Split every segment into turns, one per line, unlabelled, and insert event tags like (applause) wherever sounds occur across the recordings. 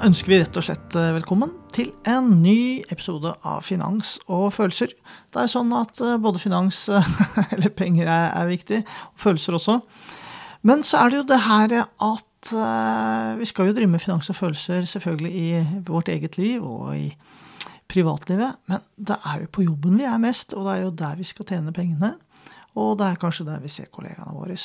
Da ønsker vi rett og slett eh, velkommen til en ny episode av Finans og følelser. Det er sånn at eh, både finans (laughs) eller penger er, er viktig, og følelser også. Men så er det jo det her at uh, vi skal jo drive med finans og følelser selvfølgelig i vårt eget liv og i privatlivet. Men det er jo på jobben vi er mest, og det er jo der vi skal tjene pengene. Og det er kanskje der vi ser kollegaene våre.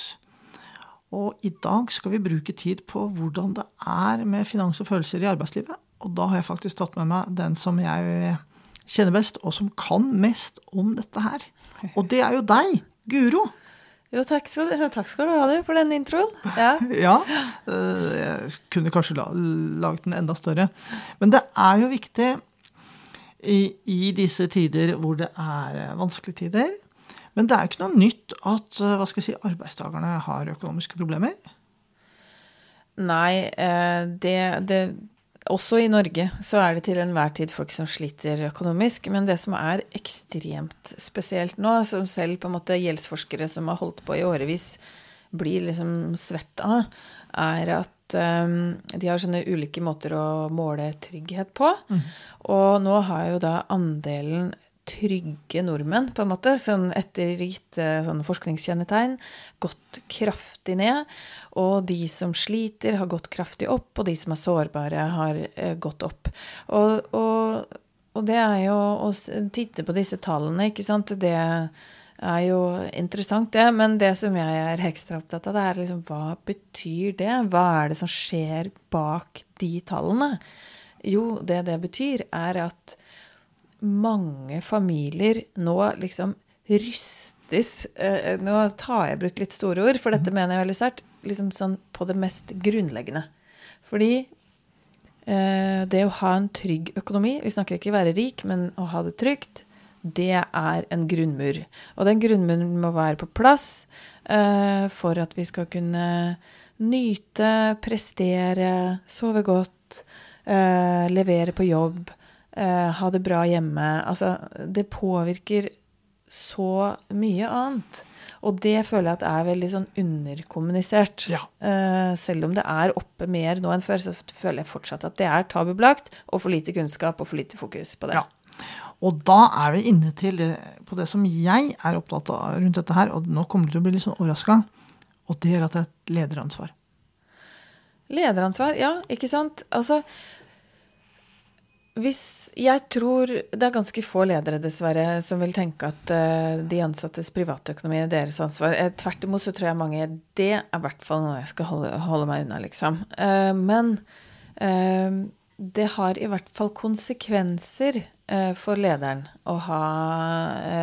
Og i dag skal vi bruke tid på hvordan det er med finans og følelser i arbeidslivet. Og da har jeg faktisk tatt med meg den som jeg kjenner best, og som kan mest om dette her. Og det er jo deg, Guro.
Jo, takk skal, du, takk skal, du ha du, for den introen. Ja. (laughs)
ja. Eh, jeg kunne kanskje laget den enda større. Men det er jo viktig i, i disse tider hvor det er vanskelige tider. Men det er jo ikke noe nytt at eh, hva skal jeg si, arbeidstakerne har økonomiske problemer?
Nei, det, det også i Norge så er det til enhver tid folk som sliter økonomisk. Men det som er ekstremt spesielt nå, som selv på en måte gjeldsforskere som har holdt på i årevis, blir liksom svett av, er at um, de har sånne ulike måter å måle trygghet på. Mm. Og nå har jo da andelen trygge nordmenn, på en måte, sånn etter gitte sånn forskningskjennetegn, gått kraftig ned. Og de som sliter, har gått kraftig opp, og de som er sårbare, har eh, gått opp. Og, og, og, det er jo å titte på disse tallene, ikke sant, det er jo interessant, det. Men det som jeg er ekstra opptatt av, det er liksom hva betyr det? Hva er det som skjer bak de tallene? Jo, det det betyr, er at mange familier nå liksom rystes eh, Nå tar jeg bruk litt store ord, for dette mhm. mener jeg veldig sterkt. Liksom sånn på det mest grunnleggende. Fordi eh, det å ha en trygg økonomi Vi snakker ikke være rik, men å ha det trygt. Det er en grunnmur. Og den grunnmuren må være på plass eh, for at vi skal kunne nyte, prestere, sove godt, eh, levere på jobb eh, ha det bra hjemme. Altså, det påvirker så mye annet. Og det føler jeg at er veldig sånn underkommunisert. Ja. Eh, selv om det er oppe mer nå enn før, så føler jeg fortsatt at det er tabubelagt, og for lite kunnskap og for lite fokus på det. Ja.
Og da er vi inne til det, på det som jeg er opptatt av rundt dette her, og nå kommer du til å bli litt sånn overraska, og det er at det er et lederansvar.
Lederansvar, ja, ikke sant. Altså, hvis Jeg tror det er ganske få ledere, dessverre, som vil tenke at uh, de ansattes privatøkonomi er deres ansvar. Uh, tvert imot så tror jeg mange Det er i hvert fall noe jeg skal holde, holde meg unna, liksom. Uh, men det har i hvert fall konsekvenser for lederen å ha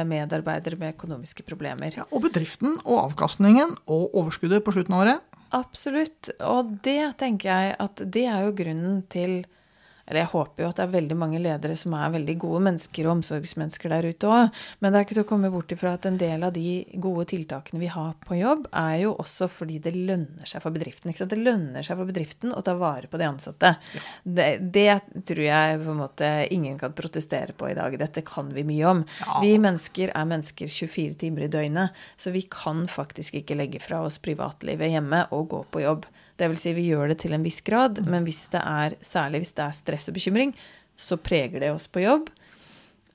medarbeidere med økonomiske problemer.
Ja, og bedriften og avkastningen og overskuddet på slutten av året.
Absolutt. Og det tenker jeg at det er jo grunnen til eller jeg håper jo at det er veldig mange ledere som er veldig gode mennesker og omsorgsmennesker der ute òg. Men det er ikke til å komme bort ifra at en del av de gode tiltakene vi har på jobb, er jo også fordi det lønner seg for bedriften. Det lønner seg for bedriften å ta vare på de ansatte. Ja. Det, det, tror jeg på en måte ingen kan protestere på i dag. Dette kan vi mye om. Ja. Vi mennesker er mennesker 24 timer i døgnet, så vi kan faktisk ikke legge fra oss privatlivet hjemme og gå på jobb. Det vil si, vi gjør det til en viss grad, mm. men hvis det er, særlig hvis det er stress og bekymring, så preger det oss på jobb.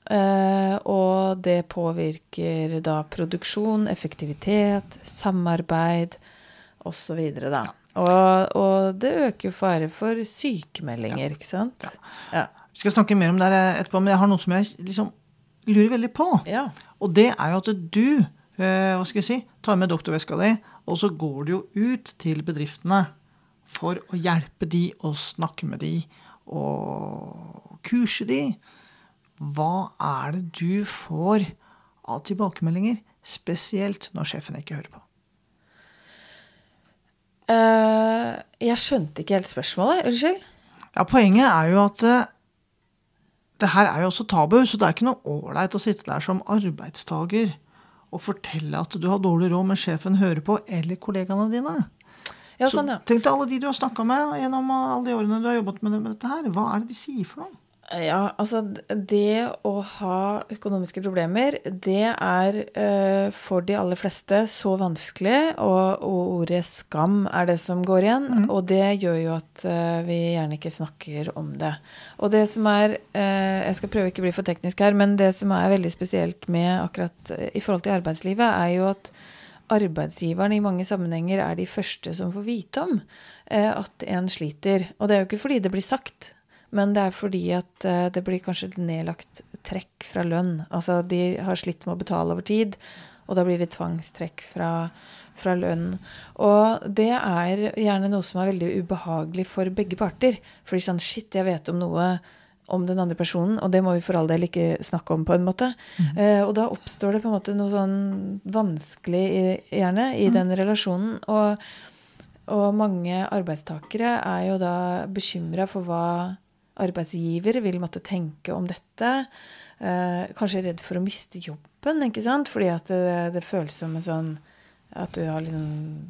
Uh, og det påvirker da produksjon, effektivitet, samarbeid osv. da. Og, og, det øker jo fare for sykemeldinger, ikke sant? Ja.
Vi skal snakke mer om det etterpå, men jeg har noe som jeg liksom lurer veldig på. Ja. Og det er jo at du uh, hva skal jeg si, tar med doktorveska di, og så går du jo ut til bedriftene for å hjelpe de og snakke med de og kurse de. Hva er det du får av tilbakemeldinger, spesielt når sjefen ikke hører på?
Uh, jeg skjønte ikke helt spørsmålet. Unnskyld?
Ja, Poenget er jo at uh, det her er jo også tabu, så det er ikke noe ålreit å sitte der som arbeidstaker og fortelle at du har dårlig råd, men sjefen hører på, eller kollegaene dine. Ja, sånn, ja. Så tenk deg alle de du har snakka med gjennom alle de årene du har jobbet med, dette her. Hva er det de sier for noe?
Ja, altså det å ha økonomiske problemer, det er uh, for de aller fleste så vanskelig, og, og, ordet skam er det som går igjen. Mm. Og det gjør jo at uh, vi gjerne ikke snakker om det. Og det som er uh, Jeg skal prøve ikke å bli for teknisk her, men det som er veldig spesielt med akkurat i forhold til arbeidslivet, er jo at arbeidsgiveren i mange sammenhenger er de første som får vite om at en sliter. Og det er jo ikke fordi det blir sagt. Men det er fordi at eh, det blir kanskje nedlagt trekk fra lønn. Altså de har slitt med å betale over tid, og da blir det tvangstrekk fra, fra lønn. Og det er gjerne noe som er veldig ubehagelig for begge parter. Fordi sånn shit, jeg vet om noe om den andre personen, og det må vi for all del ikke snakke om, på en måte. Mm. Eh, og da oppstår det på en måte noe sånn vanskelig, i, gjerne, i mm. den relasjonen. Og, og mange arbeidstakere er jo da bekymra for hva arbeidsgiver vil måtte tenke om dette. Eh, kanskje redd for å miste jobben, ikke sant? fordi at det, det føles som en sånn At du har liksom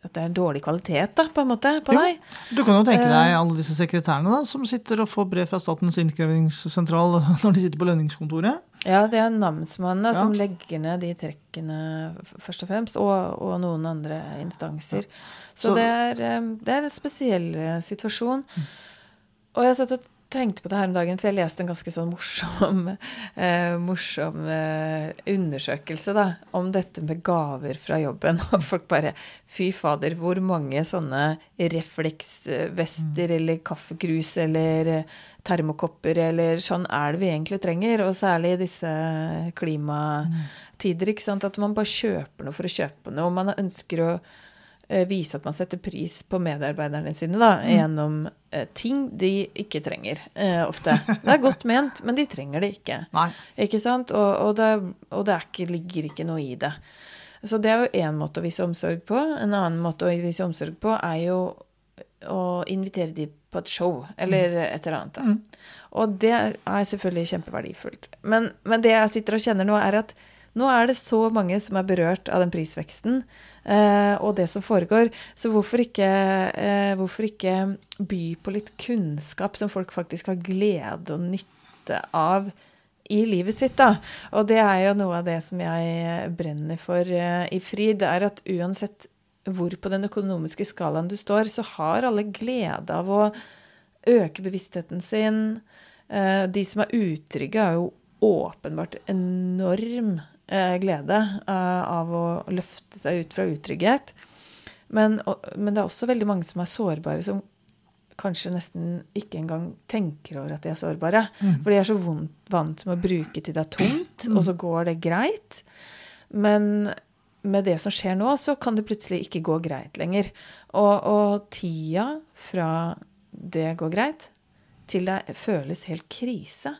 at det er en dårlig kvalitet da, på en måte, på jo, deg.
Du kan jo tenke deg eh, alle disse sekretærene da, som sitter og får brev fra Statens innkrevingssentral (laughs) når de sitter på lønningskontoret.
Ja, det er namsmannen ja. som legger ned de trekkene først og fremst, og, og noen andre instanser. Ja. Så, Så det, er, eh, det, er, en spesiell situasjon. Mm. Og jeg har satt og tenkte på det her om dagen, for jeg leste en ganske sånn morsom, (laughs) eh, morsom eh, undersøkelse da, om dette med gaver fra jobben. (laughs) Og folk bare Fy fader, hvor mange sånne refleksvester mm. eller kaffekrus eller eh, termokopper eller sånn er det vi egentlig trenger? Og særlig i disse klimatider, ikke sant. At man bare kjøper noe for å kjøpe noe. Man ønsker å vise at man setter pris på medarbeiderne sine da, mm. gjennom eh, ting de ikke trenger eh, ofte. Det er godt ment, men de trenger det ikke. Nei. Ikke sant? Og, og, det, og det ikke, ligger ikke noe i det. Så det er jo én måte å vise omsorg på. En annen måte å vise omsorg på er jo å invitere de på et show eller mm. et eller annet. Mm. Og det er selvfølgelig kjempeverdifullt. Men, men det jeg sitter og kjenner nå, er at nå er det så mange som er berørt av den prisveksten eh, og det som foregår. Så hvorfor ikke, eh, hvorfor ikke, by på litt kunnskap som folk faktisk har glede og nytte av i livet sitt, da. Og det er jo noe av det som jeg brenner for eh, i FRI. Det er at uansett hvor på den økonomiske skalaen du står, så har alle glede av å øke bevisstheten sin. Eh, de som er utrygge, er jo åpenbart enorm eh, glede eh, av å løfte seg ut fra utrygghet. Men, men, det er også veldig mange som er sårbare, som kanskje nesten ikke engang tenker over at de er sårbare. Mm. For de er så vondt, vant med å bruke til det er tomt, mm. og så går det greit. Men med det som skjer nå, så kan det plutselig ikke gå greit lenger. Og, og tida fra det går greit, til det føles helt krise,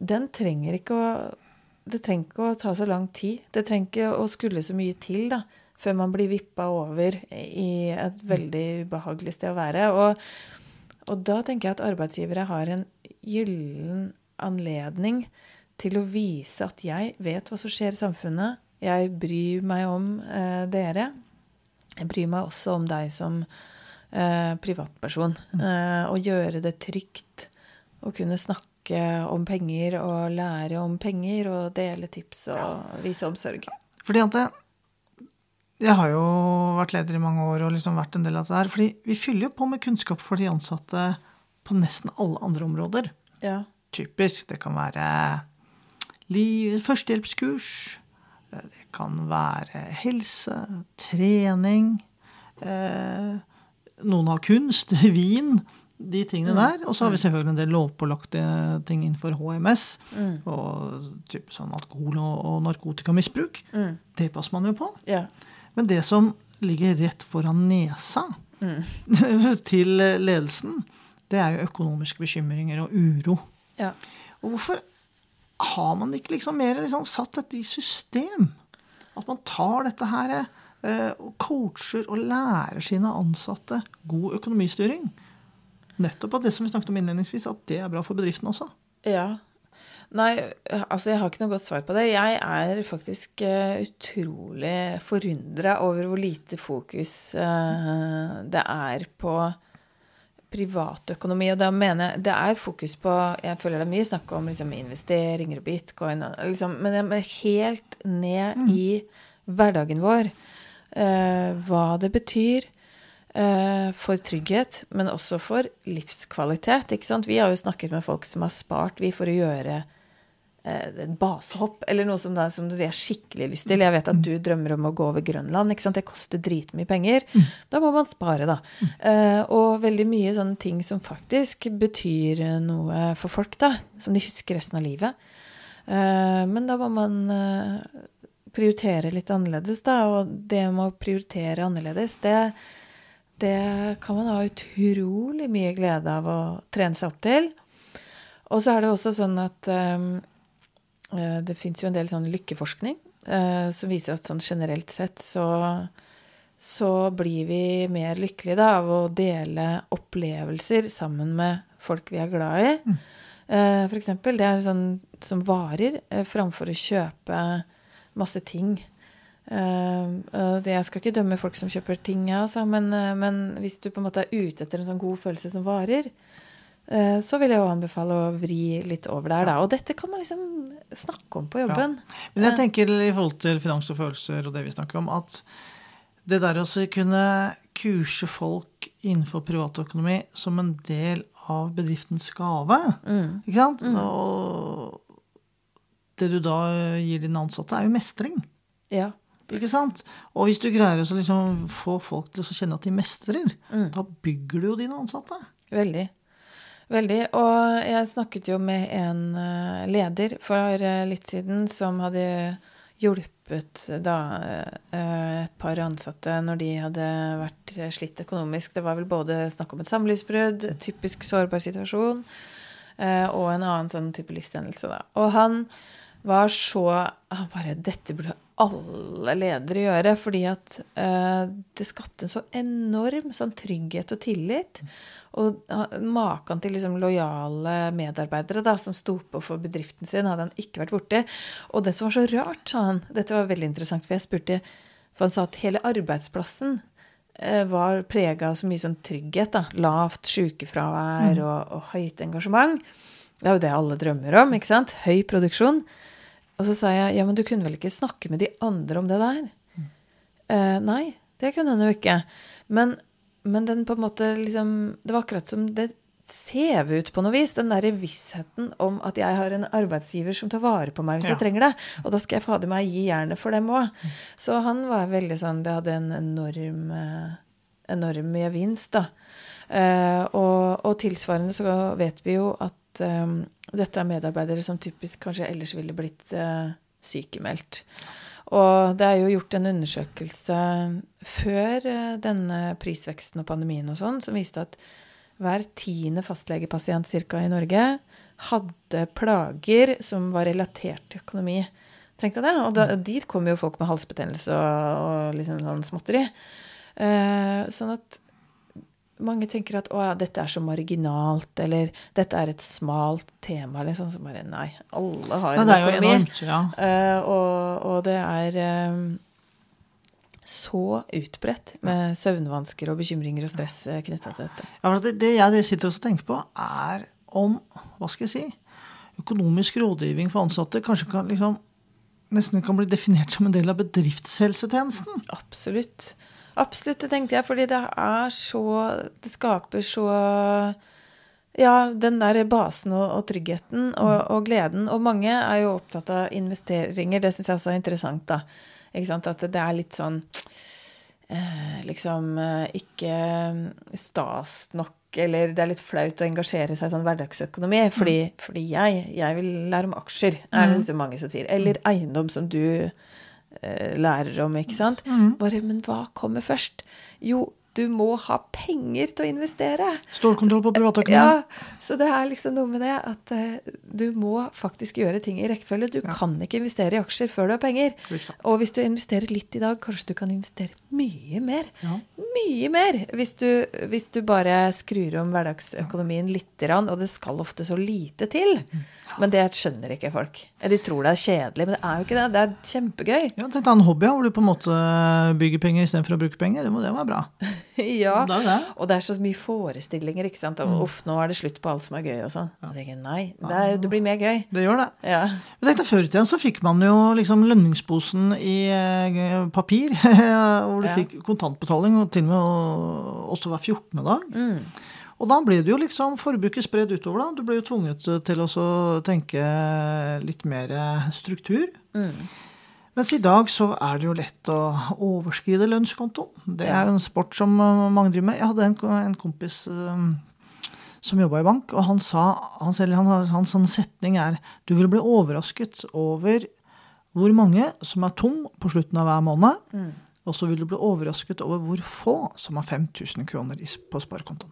den trenger ikke å det trenger ikke å ta så lang tid. Det trenger ikke å skulle så mye til da, før man blir vippa over i et veldig ubehagelig sted å være. Og, og da tenker jeg at arbeidsgivere har en gyllen anledning til å vise at jeg vet hva som skjer i samfunnet. Jeg bryr meg om eh, dere. Jeg bryr meg også om deg som eh, privatperson. Mm. Eh, å gjøre det trygt å kunne snakke snakke om penger og lære om penger og dele tips og vise omsorg.
Fordi at det, Jeg har jo vært leder i mange år og liksom vært en del av det her. fordi vi fyller jo på med kunnskap for de ansatte på nesten alle andre områder. Ja. Typisk. Det kan være liv, førstehjelpskurs. Det kan være helse, trening. Eh, noen har kunst, (laughs) vin de tingene mm. der. Og så har vi mm. selvfølgelig en del lovpålagte ting innenfor HMS. Mm. Og type sånn alkohol- og, og narkotikamisbruk. Mm. Det passer man jo på. Ja. Men det som ligger rett foran nesa mm. (laughs) til ledelsen, det er jo økonomiske bekymringer og uro. Ja. Og hvorfor har man ikke liksom mer liksom satt dette i system? At man tar dette her eh, og coacher og lærer sine ansatte god økonomistyring. Nettopp at det som vi snakket om innledningsvis, at det er bra for bedriften også.
Ja. Nei, altså jeg har ikke noe godt svar på det. Jeg er faktisk uh, utrolig forundra over hvor lite fokus uh, det er på privatøkonomi. Og da mener jeg det er fokus på Jeg føler det er mye snakk om liksom, investeringer og bitcoin, liksom, men jeg er helt ned mm. i hverdagen vår. Uh, hva det betyr for trygghet, men også for livskvalitet. Ikke sant? Vi har jo snakket med folk som har spart vi for å gjøre Eh, et basehopp, eller noe som, du har skikkelig lyst til. Jeg vet at du drømmer om å gå over Grønland. ikke sant? Det koster dritmye penger. Mm. Da må man spare, da. Mm. Uh, og veldig mye sånne ting som faktisk betyr noe for folk, da. Som de husker resten av livet. Men da må man prioritere litt annerledes, da. Og det med å prioritere annerledes, det, det kan man ha utrolig mye glede av å trene seg opp til. Og så er det også sånn at um, Eh, det fins jo en del sånn lykkeforskning eh, som viser at sånn generelt sett så, så blir vi mer lykkelige da, av å dele opplevelser sammen med folk vi er glad i. Mm. For eksempel. Det er sånn som varer, framfor å kjøpe masse ting. Jeg skal ikke dømme folk som kjøper ting, altså, men, men hvis du på en måte er ute etter en sånn god følelse som varer, Eh, så vil jeg jo anbefale å vri litt over der, da. Og dette kan man liksom snakke om på jobben.
Ja. Men jeg tenker i forhold til finans og følelser og det vi snakker om, at det der å kunne kurse folk innenfor privatøkonomi som en del av bedriftens gave mm. Ikke sant? Mm. Og det du da gir dine ansatte, er jo mestring.
Ja.
Ikke sant? Og hvis du greier å liksom få folk til å kjenne at de mestrer, mm. da bygger du jo dine ansatte.
Veldig. Veldig. Og jeg snakket jo med en eh, leder for eh, litt siden som hadde hjulpet da eh, et par ansatte når de hadde vært slitt økonomisk. Det var vel både snakk om et samlivsbrudd, typisk sårbar situasjon, og en annen sånn type livshendelse, da. Og han var så Han bare Dette burde alle ledere gjøre. Fordi at det skapte en så enorm sånn trygghet og tillit. Og maken til liksom lojale medarbeidere da, som sto på for bedriften sin, hadde han ikke vært borti. Og det som var så rart, sa han Dette var veldig interessant, for jeg spurte For han sa at hele arbeidsplassen eh, var prega av så mye sånn trygghet. da, Lavt sykefravær mm. og, og, høyt engasjement. Det er jo det alle drømmer om. ikke sant? Høy produksjon. Og så sa jeg ja, men du kunne vel ikke snakke med de andre om det der? Mm. Eh, nei, det kunne han jo ikke. Men men den på en måte liksom Det var akkurat som det sev ut på noe vis. Den derre vissheten om at jeg har en arbeidsgiver som tar vare på meg hvis ja. jeg trenger det. Og da skal jeg fader meg gi jernet for dem òg. Så han var veldig sånn Det hadde en enorm, eh, enorm gevinst, da. Uh, og, og, tilsvarende så vet vi jo at um, dette er medarbeidere som typisk kanskje ellers ville blitt uh, sykemeldt. Og det er jo gjort en undersøkelse før eh, denne prisveksten og pandemien og sånn, som viste at hver tiende fastlegepasient cirka i Norge hadde plager som var relatert til økonomi. Tenk deg det. Og da, dit kommer jo folk med halsbetennelse og, og liksom sånn småtteri. Uh, sånn at mange tenker at å ja, dette er så marginalt, eller dette er et smalt tema. liksom, så bare Nei, alle har
en økonomi. Det er jo enormt, ja.
Uh, og, og, det er um, så utbredt med søvnvansker og bekymringer og stress eh, knytta til dette.
Ja, det, det jeg sitter og tenker på, er om hva skal jeg si, økonomisk rådgivning for ansatte kanskje kan liksom nesten kan bli definert som en del av bedriftshelsetjenesten.
Absolutt. Absolutt, det tenkte jeg, fordi det er så Det skaper så Ja, den der basen og, og tryggheten og, mm. og, gleden. Og mange er jo opptatt av investeringer. Det syns jeg også er interessant, da. At det er litt sånn eh, Liksom eh, ikke stas nok eller det er litt flaut å engasjere seg i sånn hverdagsøkonomi. Fordi, mm. fordi jeg, jeg, vil lære om aksjer, er det mm. liksom mange som sier. Eller eiendom, som du lærer om, ikke sant? Mm. Bare, men hva kommer først? Jo, du må ha penger til å investere.
Stålkontroll på privatøkonomien.
Ja, så det er liksom noe med det at uh, du må faktisk gjøre ting i rekkefølge. Du ja. kan ikke investere i aksjer før du har penger. Og hvis du investerer litt i dag, kanskje du kan investere mye mer. Ja. Mye mer! Hvis du, hvis du, bare skrur om hverdagsøkonomien litt, og det skal ofte så lite til. Mm. Men det skjønner ikke folk. De tror det er kjedelig, men det er jo ikke det. Det er kjempegøy.
Ja, Tenk deg en hobby hvor du på en måte bygger penger istedenfor å bruke penger. Det må det være bra. (laughs)
ja.
Da, da.
Og det er så mye forestillinger, ikke sant. Og, Uff, nå er det slutt på alt som er gøy og sånn. Og jeg tenker, nei, det, er, det blir mer gøy.
Det gjør det.
Ja.
Jeg tenkte Før i tiden så fikk man jo liksom lønningsposen i eh, papir. (laughs) hvor du
Ja.
fikk kontantbetaling, og til og med også hver 14. dag.
Mm.
Og da ble det jo liksom forbruket spredd utover. da. Du ble jo tvunget til å tenke litt mer struktur.
Mm.
Mens i dag så er det jo lett å overskride lønnskontoen. Det er jo en sport som uh, mange driver med. Jeg hadde en, en kompis um, som jobba i bank, og han sa hans, han, hans sånn setning er du vil bli overrasket over hvor mange som er tom på slutten av hver måned,
Mm.
og så vil du bli overrasket over hvor få som har 5000 kroner på sparekontoen.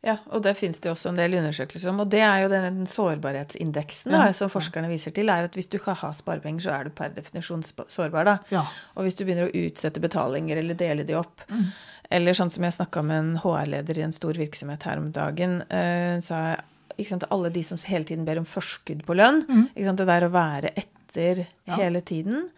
Ja, og det finnes det jo også en del undersøkelser om. Og det er jo den sårbarhetsindeksen da, som forskerne viser til, er at hvis du ikke har sparepenger, så er du per definisjon sårbar. da.
Ja.
Og hvis du begynner å utsette betalinger eller dele de opp, eller sånn som jeg snakka med en HR-leder i en stor virksomhet her om dagen, uh, så er ikke sant, alle de som hele tiden ber om forskudd på lønn, ikke sant, det der å være etter
Ja.
hele tiden,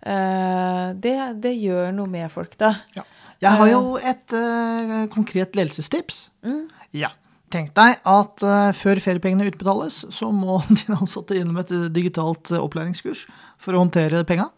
Uh, det, det gjør noe med folk, da.
Ja. Jeg har jo et uh, konkret ledelsestips.
Mm.
Ja. Tenk deg at eh, før feriepengene utbetales, så må (laughs) dine ansatte innom et digitalt eh, opplæringskurs for å håndtere penga.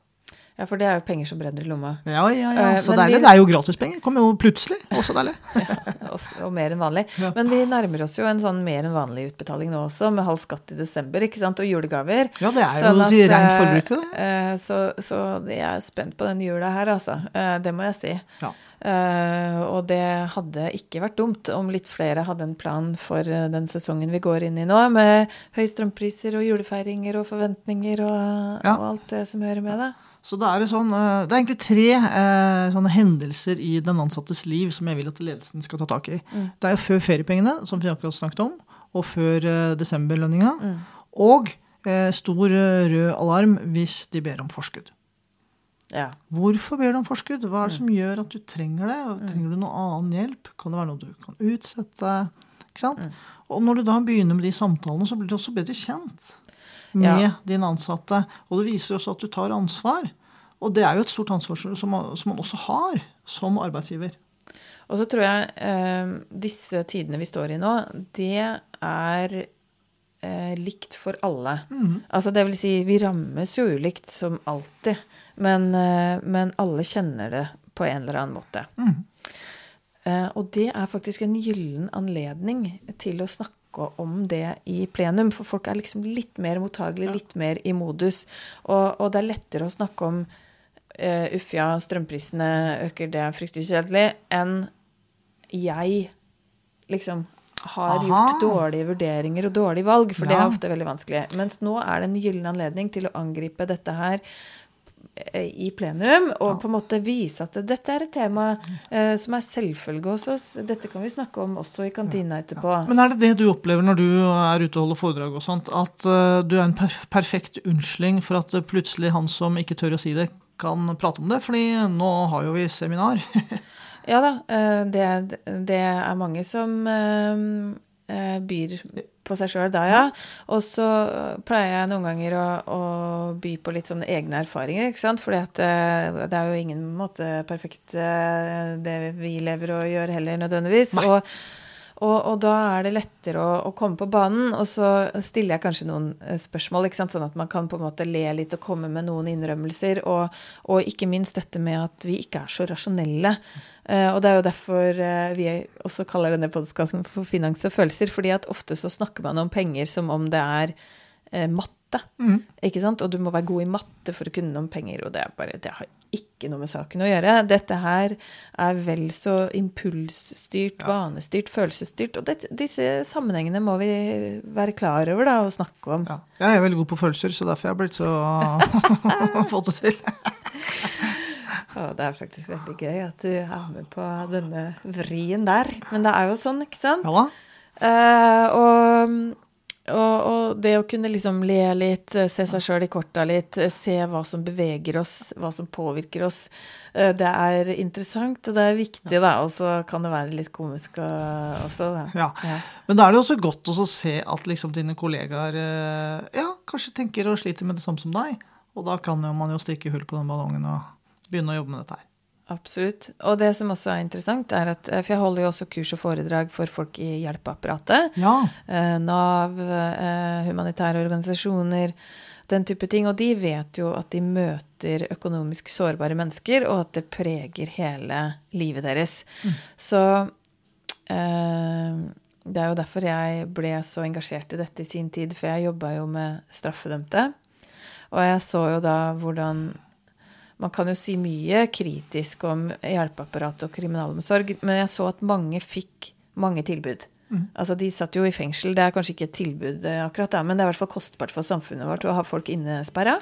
Ja, for det er jo penger som brenner i lomma.
Ja, ja, ja.
Eh,
Så deilig.
vi-
Det er jo gratispenger. Kommer jo plutselig. Også deilig. (laughs)
ja, og mer enn vanlig.
Ja.
Men vi nærmer oss jo en sånn mer enn vanlig utbetaling nå også, med halv skatt i desember, ikke sant, og julegaver.
Ja, det er
Sånn
jo
at,
til rent
forbruket.
forbruk, det.
eh, Så, så jeg er spent på den jula her, altså. Eh, Det må jeg si.
Ja.
Eh, og det hadde ikke vært dumt om litt flere hadde en plan for eh, den sesongen vi går inn i nå, med høye strømpriser og julefeiringer og forventninger og,
Ja.
og alt det som hører med det.
Så det er, sånn, eh, det er egentlig tre eh, hendelser i den ansattes liv som jeg vil at ledelsen skal ta tak i.
Mm.
Det er jo før feriepengene, som vi akkurat snakket om, og før eh, desemberlønninga.
Mm.
Og stor rød alarm hvis de ber om forskudd.
Ja.
Hvorfor ber du om forskudd? Hva er det
Mm.
som gjør at du trenger det? Trenger du noe annen hjelp? Kan det være noe du kan utsette? Ikke sant?
Mm.
Og når du da begynner med de samtalene, så blir du også bedre kjent med
Ja.
dine ansatte. Og det viser også at du tar ansvar. Og det er jo et stort ansvar som, som man også har som arbeidsgiver.
Og så tror jeg eh, disse tidene vi står i nå, det er eh, likt for alle. Altså det vil si, vi rammes jo ulikt som alltid, men, eh, men alle kjenner det på en eller annen måte.
Mm.
Eh, og det er faktisk en gyllen anledning til å snakke om det i plenum, for folk er liksom litt mer mottagelige, litt mer i modus. Og, og det er lettere å snakke om uh, uff ja, strømprisene øker, det er fryktelig kjedelig, enn jeg liksom har
Aha.
gjort dårlige vurderinger og dårlige valg, for det er ofte veldig vanskelig. Mens nå er det en gyllen anledning til å angripe dette her eh, i plenum, og på en måte vise at dette er et tema eh, som er selvfølge hos oss. Dette kan vi snakke om også i kantina etterpå.
Men er det det du opplever når du er ute og holder foredrag og sånt, at uh, du er en perf perfekt unnskyldning for at eh, plutselig han som ikke tør å si det, kan prate om det? Fordi nå har jo vi seminar. (laughs)
Ja da, eh, det, det er mange som eh, eh, byr på seg sjøl da, ja. Og så pleier jeg noen ganger å, å by på litt sånne egne erfaringer, ikke sant. Fordi at eh, det er jo ingen måte perfekt eh, det vi lever og gjør heller, nødvendigvis.
Nei.
Og, og, og da er det lettere å, å komme på banen, og så stiller jeg kanskje noen eh, spørsmål, sånn at man kan på en måte le litt og komme med noen innrømmelser. Og, og ikke minst dette med at vi ikke er så rasjonelle. Uh, og det er jo derfor uh, vi også kaller denne podkasten for Finans og følelser, fordi at ofte så snakker man om penger som om det er uh, matte. Ikke sant? Og du må være god i matte for å kunne noe om penger, og det, er bare, det har ikke noe med saken å gjøre. Dette her er vel så impulsstyrt, vanestyrt, følelsesstyrt. Og det, disse sammenhengene må vi være klar over da, og snakke om.
Ja. Jeg er veldig god på følelser, så derfor har jeg blitt så (laughs) fått det til. (laughs)
Og det er faktisk veldig gøy at du er med på denne vrien der. Men det er jo sånn, ikke sant?
Ja da.
Uh, og, og, og det å kunne liksom le litt, eh, se seg sjøl i korta litt, eh, se hva som beveger oss, hva som påvirker oss, eh, det er interessant, og det er viktig, da. Og så kan det være litt komisk også, da.
Ja.
Ja.
Men da er det også godt å se at liksom dine kollegaer ja, kanskje tenker og sliter med det samme som deg. Og da kan jo man jo stikke hull på den ballongen og begynne å jobbe med dette her.
Absolutt. Og det som også er interessant, er at For jeg holder jo også kurs og foredrag for folk i hjelpeapparatet.
Ja.
Eh, Nav, eh, humanitære organisasjoner, den type ting. Og de vet jo at de møter økonomisk sårbare mennesker, og at det preger hele livet deres. Så eh, det er jo derfor jeg ble så engasjert i dette i sin tid, for jeg jobba jo med straffedømte. Og jeg så jo da hvordan Man kan jo si mye kritisk om hjelpeapparat og kriminalomsorg, men jeg så at mange fikk mange tilbud. Altså, De satt jo i fengsel. Det er kanskje ikke et tilbud, eh, akkurat der, men det er i hvert fall kostbart for samfunnet vårt å ha folk innesperra.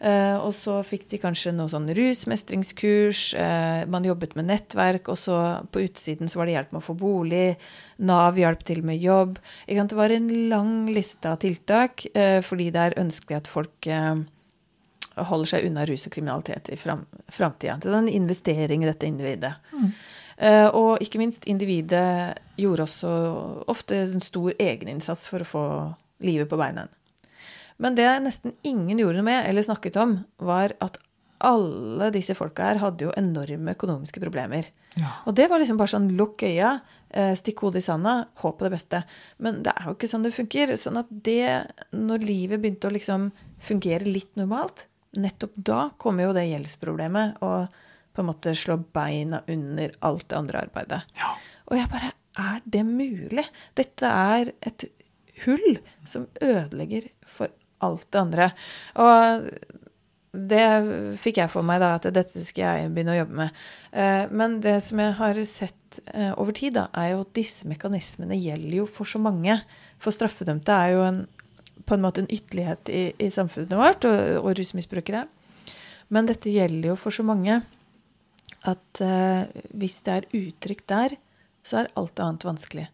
Eh, og så fikk de kanskje noe sånn rusmestringskurs. Eh, man jobbet med nettverk, og så på utsiden så var det hjelp med å få bolig. Nav hjalp til med jobb. Det var en lang liste av tiltak, eh, fordi det er ønskelig at folk eh, holder seg unna rus og kriminalitet i fram, framtida. Det er en investering i dette individet. Eh, og ikke minst, individet gjorde også ofte en stor egeninnsats for å få livet på beina. Men det nesten ingen gjorde noe med, eller snakket om, var at alle disse folka her hadde jo enorme økonomiske problemer.
Ja.
Og det var liksom bare sånn lukk øya, eh, stikk hodet i sanda, håp på det beste. Men det er jo ikke sånn det funker. Sånn at det, når livet begynte å liksom fungere litt normalt, nettopp da kommer jo det gjeldsproblemet og på en måte slå beina under alt det andre arbeidet.
Ja.
Og jeg bare Er det mulig? Dette er et hull som ødelegger for alt det andre. Og det fikk jeg for meg, da, at dette skal jeg begynne å jobbe med. Eh, Men det som jeg har sett eh, over tid, da, er jo at disse mekanismene gjelder jo for så mange. For straffedømte er jo en, på en måte en ytterlighet i, i samfunnet vårt, og, og rusmisbrukere. Men dette gjelder jo for så mange at uh, hvis det er utrygt der, så er alt annet vanskelig.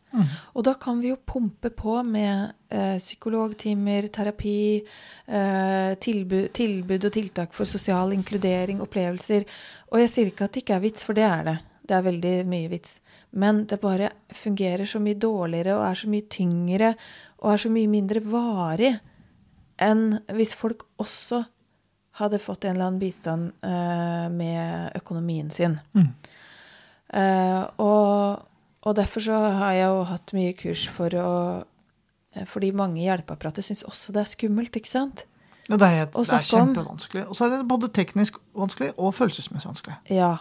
Og da kan vi jo pumpe på med eh, psykologtimer, terapi, eh, tilbud, tilbud og tiltak for sosial inkludering, opplevelser. Og jeg sier ikke at det ikke er vits, for det er det. Det er veldig mye vits. Men det bare fungerer så mye dårligere og er så mye tyngre og er så mye mindre varig enn hvis folk også hadde fått en eller annen bistand uh, med økonomien sin. Eh, og, og derfor så har jeg jo hatt mye kurs for å eh, Fordi mange i hjelpeapparatet syns også det er skummelt, ikke sant?
Ja, det er, et, det er kjempevanskelig. Og så er det både teknisk vanskelig og følelsesmessig vanskelig.
Ja.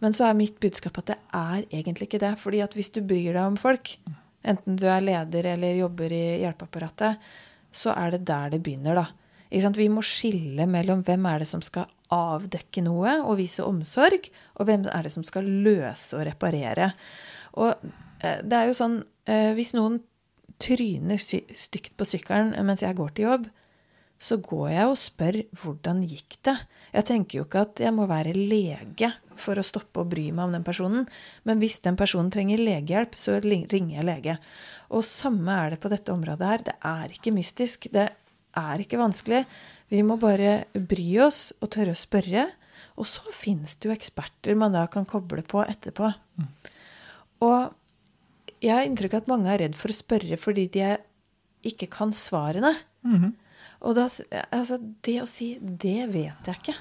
Men så er mitt budskap at det er egentlig ikke det. fordi at hvis du bryr deg om folk, enten du er leder eller jobber i hjelpeapparatet, så er det der det begynner, da. Vi må skille mellom hvem er det som skal avdekke noe og vise omsorg, og hvem er det som skal løse og reparere. Og eh, det er jo sånn eh, Hvis noen tryner stygt på sykkelen mens jeg går til jobb, så går jeg og spør hvordan gikk det. Jeg tenker jo ikke at jeg må være lege for å stoppe å bry meg om den personen. Men hvis den personen trenger legehjelp, så ringer jeg lege. Og samme er det på dette området her. Det er ikke mystisk. Det er ikke vanskelig. Vi må bare bry oss og tørre å spørre. Og så finnes det jo eksperter man da kan koble på etterpå. Og jeg har inntrykk av at mange er redd for å spørre fordi de ikke kan svarene. Og da, altså, det å si 'det vet jeg ikke',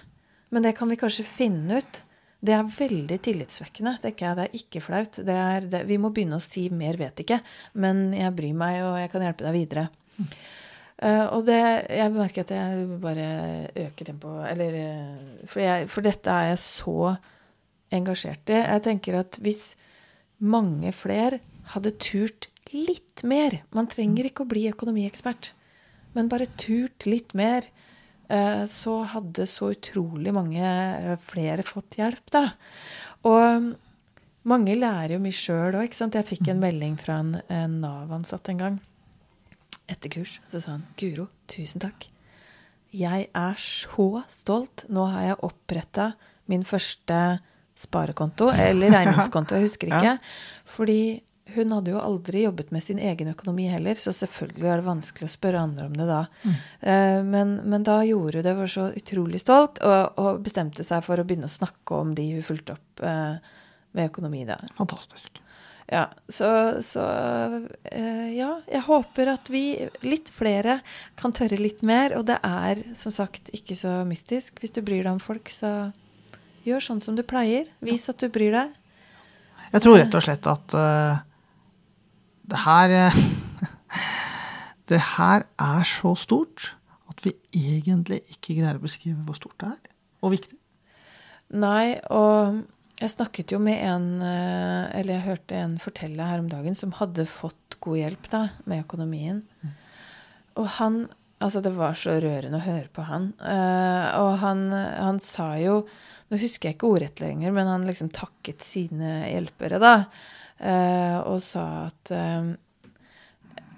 men det kan vi kanskje finne ut, det er veldig tillitsvekkende. Det er ikke flaut. Det er, det, vi må begynne å si 'mer vet ikke', men jeg bryr meg, og jeg kan hjelpe deg videre. Eh, og det, jeg merker at jeg bare øker tempoet. Eller eh, for, jeg, for dette er jeg så engasjert i. Jeg tenker at hvis mange flere hadde turt litt mer Man trenger ikke å bli økonomiekspert, men bare turt litt mer, eh, så hadde så utrolig mange eh, flere fått hjelp, da. Og mange lærer jo mye sjøl òg, ikke sant. Jeg fikk en melding fra en, en Nav-ansatt en gang etter kurs. Så sa han Guro, tusen takk. Jeg er så stolt. Nå har jeg oppretta min første sparekonto, eller (laughs) regningskonto, jeg husker ikke. Fordi hun hadde jo aldri jobbet med sin egen økonomi heller, så selvfølgelig er det vanskelig å spørre andre om det da. Eh, Men, men da gjorde hun det, var så utrolig stolt, og, og bestemte seg for å begynne å snakke om de hun fulgte opp eh, med økonomi da.
Fantastisk.
Ja, så, så eh, ja, jeg håper at vi, litt flere, kan tørre litt mer. Og det er som sagt ikke så mystisk. Hvis du bryr deg om folk, så Gjør sånn som du pleier. Vis at du bryr deg.
Jeg tror rett og slett at det her (laughs) Det her er så stort at vi egentlig ikke greier å beskrive hvor stort det er, og viktig.
Nei, og jeg snakket jo med en uh, Eller jeg hørte en fortelle her om dagen som hadde fått god hjelp da, med økonomien. Mm. Og han Altså, det var så rørende å høre på han. og han, han sa jo nå husker jeg ikke ordrett lenger, men han liksom takket sine hjelpere, da. Eh, og sa at eh,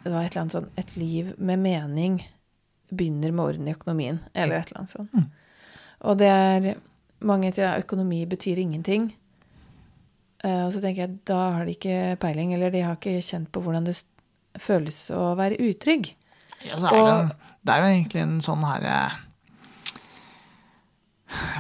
det var et eller annet sånn Et liv med mening begynner med orden i økonomien. Eller et eller annet sånt. Mm. Og det er Mange til økonomi betyr ingenting. Eh, og så tenker jeg da har de ikke peiling, eller de har ikke kjent på hvordan det føles å være utrygg.
Ja, så er og, det, det er jo egentlig en sånn herre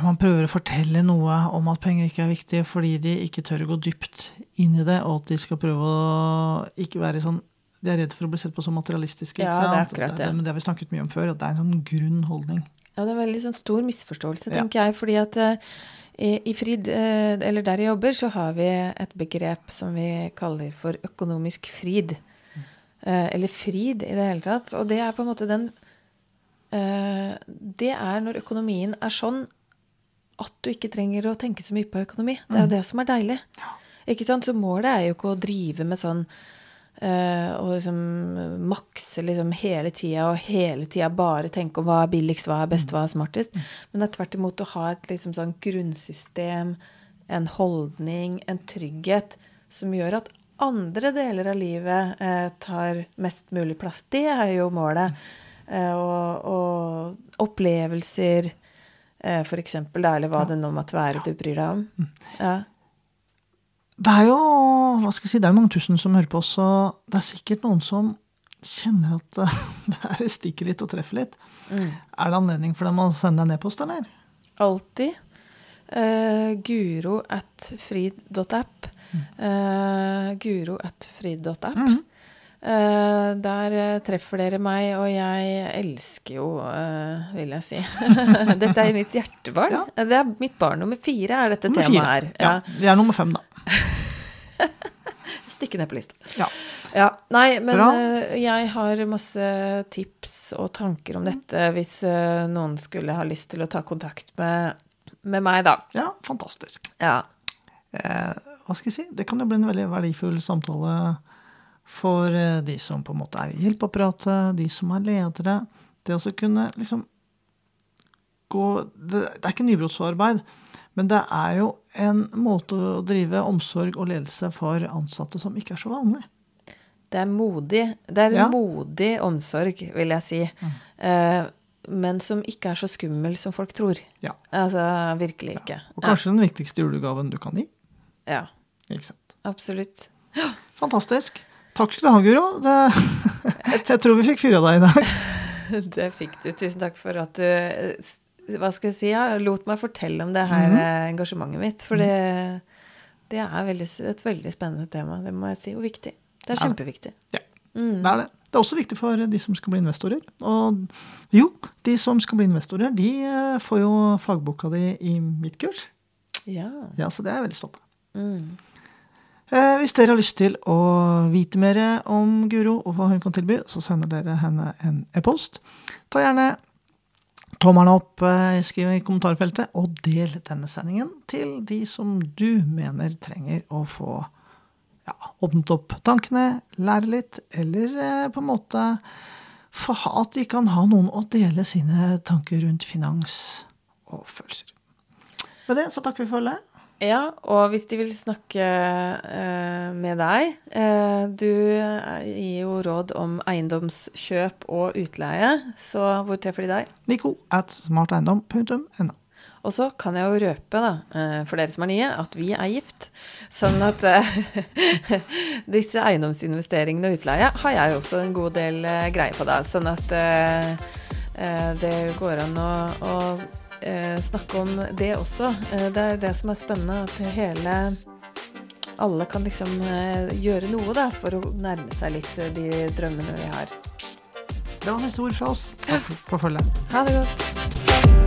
man prøver å fortelle noe om at penger ikke er viktig fordi de ikke tør å gå dypt inn i det, og at de skal prøve å ikke være sånn De er redd for å bli sett på som materialistiske.
Ja, det er akkurat det.
Men det har vi snakket mye om før, at det er en sånn grunn holdning.
Ja, det er en veldig sånn stor misforståelse, tenker ja. jeg. fordi at uh, i, Frid, uh, eller der jeg jobber, så har vi et begrep som vi kaller for økonomisk frid. Uh, eller frid i det hele tatt. Og det er på en måte den Det er når økonomien er sånn at du ikke trenger å tenke så mye på økonomi. Det er jo mm. det som er deilig. Ikke sant? Så målet er jo ikke å drive med sånn uh, og liksom makse liksom hele tida og hele tida bare tenke om hva er billigst, hva er best, hva er smartest. Mm. Men det er tvert imot å ha et liksom sånn grunnsystem, en holdning, en trygghet som gjør at andre deler av livet uh, tar mest mulig plass. Det er jo målet. Uh, og, og opplevelser Eh, for eksempel, da, eller hva det nå måtte være du bryr deg om. Mm. Ja.
Det er jo hva skal jeg si, det er mange tusen som hører på oss, og det er sikkert noen som kjenner at (laughs) det her stikker litt og treffer litt. Mm. Er det anledning for dem å sende deg nedpost, eller?
Alltid. Uh, guro at frid.app. Mm. Uh, guro at frid.app. Mm. Uh, der uh, treffer dere meg, og jeg elsker jo, uh, vil jeg si (laughs) Dette er mitt hjertebarn. Ja. Det er mitt barn nummer fire, er dette temaet her.
Ja. ja. Vi er nummer fem, da. (laughs)
Stykke ned på lista. Ja. ja. Nei, men jeg har masse tips og tanker om dette hvis noen skulle ha lyst til å ta kontakt med, med meg, da.
Ja, fantastisk.
Ja.
hva skal jeg si? Det kan jo bli en veldig verdifull samtale for eh, de som på en måte er i hjelpeapparatet, de som er ledere. Det å kunne liksom gå Det, det er ikke nybrottsarbeid, men det er jo en måte å drive omsorg og ledelse for ansatte som ikke er så vanlig.
Det er modig. Det er ja. modig omsorg, vil jeg si. Mm. Eh, men som ikke er så skummel som folk tror.
Ja.
Altså virkelig ikke.
Ja. Og kanskje den viktigste julegaven du kan gi.
Ja. Absolutt.
Fantastisk. Takk skal du ha, Guro. Det, (laughs) jeg tror vi fikk fyra deg i dag. (laughs)
Det fikk du. Tusen takk for at du hva skal jeg si, ja, lot meg fortelle om det her mm. engasjementet mitt. For det, det er veldig, et veldig spennende tema, det må jeg si. Og viktig. Det er kjempeviktig.
Ja, mm. det er det. Det er også viktig for de som skal bli investorer. Og jo, de som skal bli investorer, de eh, får jo fagboka di i mitt kurs.
Ja.
ja så det er jeg veldig stolt av.
Mm.
Eh, hvis dere har lyst til å vite mer om Guro og hva hun kan tilby, så sender dere henne en e-post. Ta gjerne tommelen opp, eh, skriv i kommentarfeltet, og del denne sendingen til de som du mener trenger å få ja, åpnet opp tankene, lære litt, eller eh, på en måte få at de kan ha noen å dele sine tanker rundt finans og følelser. Med det så takker vi for følget.
Ja, og hvis de vil snakke eh, med deg eh, Du gir jo råd om eiendomskjøp og utleie, så hvor treffer de deg?
Nico at smarteiendom.no.
Og så kan jeg jo røpe, da, eh, for dere som er nye, at vi er gift. Sånn at eh, (laughs) disse eiendomsinvesteringene og utleie har jeg også en god del eh, greie på, da. Sånn at det går an å, å eh, snakke om det også. Eh, det er det som er spennende, at hele alle kan liksom eh, gjøre noe da, for å nærme seg litt de drømmene vi har.
Det var siste ord fra oss. Takk for følget.
Ha det godt.